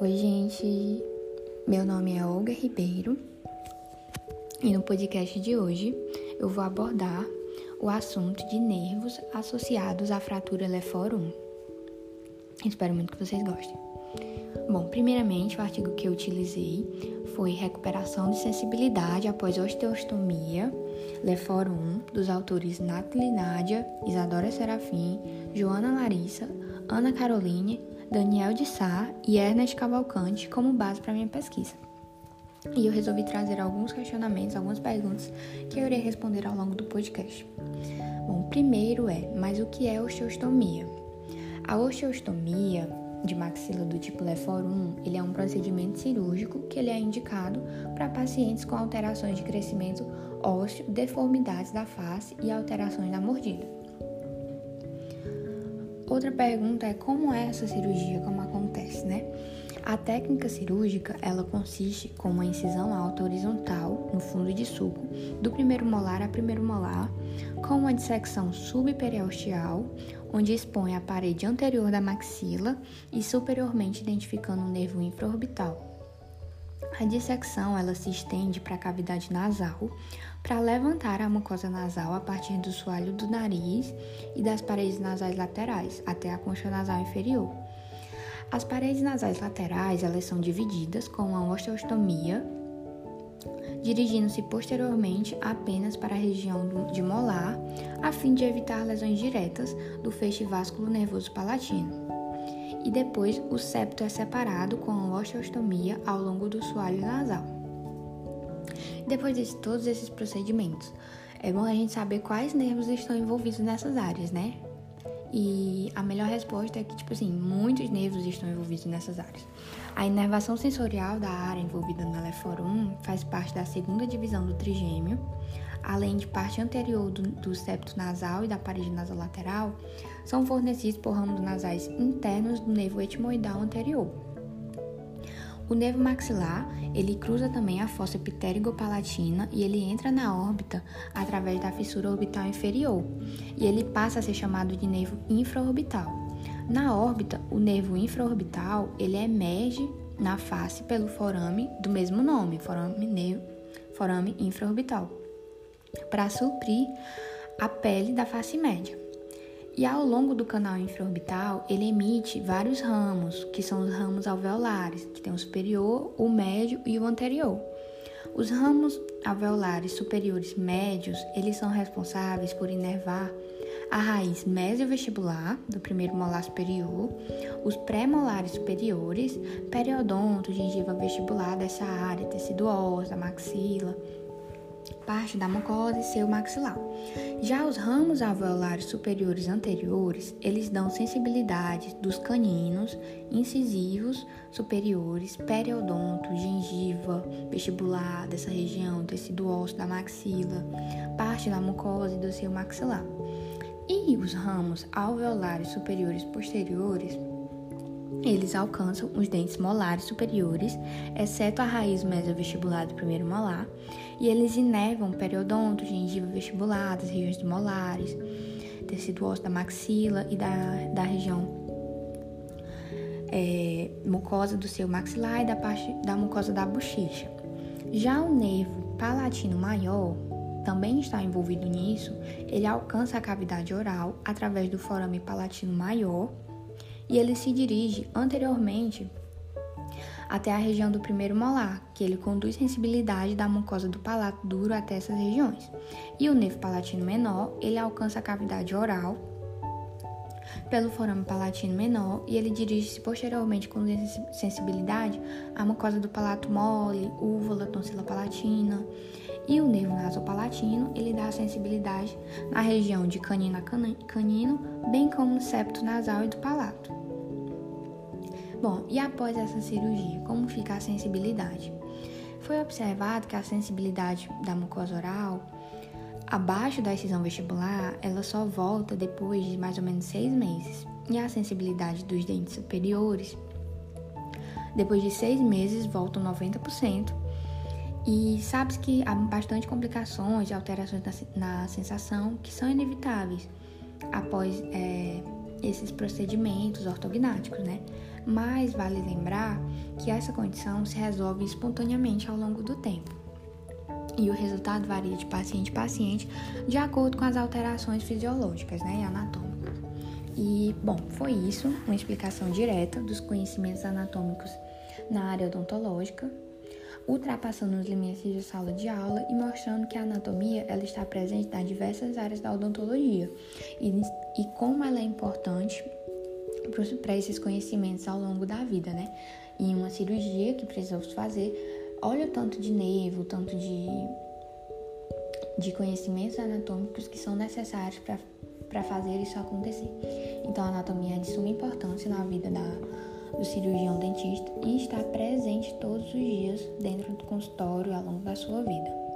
Oi, gente. Meu nome é Olga Ribeiro e no podcast de hoje eu vou abordar o assunto de nervos associados à fratura Lefort Espero muito que vocês gostem. Bom, primeiramente, o artigo que eu utilizei foi Recuperação de Sensibilidade após Osteostomia, Lefort 1, dos autores Nathalie Nádia, Isadora Serafim, Joana Larissa, Ana Caroline Daniel de Sá e Ernest Cavalcante como base para minha pesquisa. E eu resolvi trazer alguns questionamentos, algumas perguntas que eu irei responder ao longo do podcast. Bom, primeiro é, mas o que é osteostomia? A osteostomia de maxila do tipo Lefort 1, ele é um procedimento cirúrgico que ele é indicado para pacientes com alterações de crescimento ósseo, deformidades da face e alterações da mordida. Outra pergunta é como é essa cirurgia, como acontece, né? A técnica cirúrgica, ela consiste com uma incisão alta horizontal no fundo de suco, do primeiro molar a primeiro molar, com uma dissecção subperiosteal, onde expõe a parede anterior da maxila e superiormente identificando o nervo infraorbital. A dissecção ela se estende para a cavidade nasal para levantar a mucosa nasal a partir do soalho do nariz e das paredes nasais laterais até a concha nasal inferior. As paredes nasais laterais elas são divididas com uma osteostomia, dirigindo-se posteriormente apenas para a região de molar, a fim de evitar lesões diretas do feixe vasculo nervoso palatino e depois o septo é separado com osteostomia ao longo do soalho nasal. Depois de todos esses procedimentos, é bom a gente saber quais nervos estão envolvidos nessas áreas, né? E a melhor resposta é que, tipo assim, muitos nervos estão envolvidos nessas áreas. A inervação sensorial da área envolvida na leforum faz parte da segunda divisão do trigêmeo, além de parte anterior do, do septo nasal e da parede nasal lateral, são fornecidos por ramos nasais internos do nervo etimoidal anterior. O nervo maxilar, ele cruza também a fossa palatina e ele entra na órbita através da fissura orbital inferior, e ele passa a ser chamado de nervo infraorbital. Na órbita, o nervo infraorbital, ele emerge na face pelo forame do mesmo nome, forame, forame infraorbital para suprir a pele da face média. E ao longo do canal infraorbital, ele emite vários ramos, que são os ramos alveolares, que tem o superior, o médio e o anterior. Os ramos alveolares superiores médios, eles são responsáveis por inervar a raiz mesiovestibular do primeiro molar superior, os pré-molares superiores, periodonto, gengiva vestibular dessa área, tecido ósseo, maxila, parte da mucosa e seu maxilar. Já os ramos alveolares superiores anteriores, eles dão sensibilidade dos caninos, incisivos superiores, periodonto, gengiva, vestibular dessa região, tecido ósseo da maxila, parte da mucosa e do seu maxilar. E os ramos alveolares superiores posteriores, eles alcançam os dentes molares superiores, exceto a raiz mesovestibular do primeiro molar, e eles inervam periodonto, gengiva vestibular, das regiões molares, tecido ósseo da maxila e da, da região é, mucosa do seu maxilar e da parte da mucosa da bochecha. Já o nervo palatino maior também está envolvido nisso, ele alcança a cavidade oral através do forame palatino maior e ele se dirige anteriormente até a região do primeiro molar, que ele conduz sensibilidade da mucosa do palato duro até essas regiões. E o nervo palatino menor, ele alcança a cavidade oral pelo forame palatino menor e ele dirige-se posteriormente com sensibilidade à mucosa do palato mole, úvula, tonsila palatina. E o nervo nasopalatino, ele dá sensibilidade na região de canino a canino, bem como no septo nasal e do palato. Bom, e após essa cirurgia, como fica a sensibilidade? Foi observado que a sensibilidade da mucosa oral, abaixo da excisão vestibular, ela só volta depois de mais ou menos seis meses. E a sensibilidade dos dentes superiores, depois de seis meses, volta 90%. E sabe-se que há bastante complicações e alterações na, na, sensação que são inevitáveis após é, esses procedimentos ortognáticos, né? Mas vale lembrar que essa condição se resolve espontaneamente ao longo do tempo. E o resultado varia de paciente a paciente de acordo com as alterações fisiológicas né, e anatômicas. E, bom, foi isso, uma explicação direta dos conhecimentos anatômicos na área odontológica, ultrapassando os limites de sala de aula e mostrando que a anatomia ela está presente nas diversas áreas da odontologia e, e como ela é importante para esses conhecimentos ao longo da vida, né? Em uma cirurgia que precisamos fazer, olha o tanto de nervo, o tanto de, de conhecimentos anatômicos que são necessários para fazer isso acontecer. Então, a anatomia é de suma importância na vida da, do cirurgião dentista e está presente todos os dias dentro do consultório ao longo da sua vida.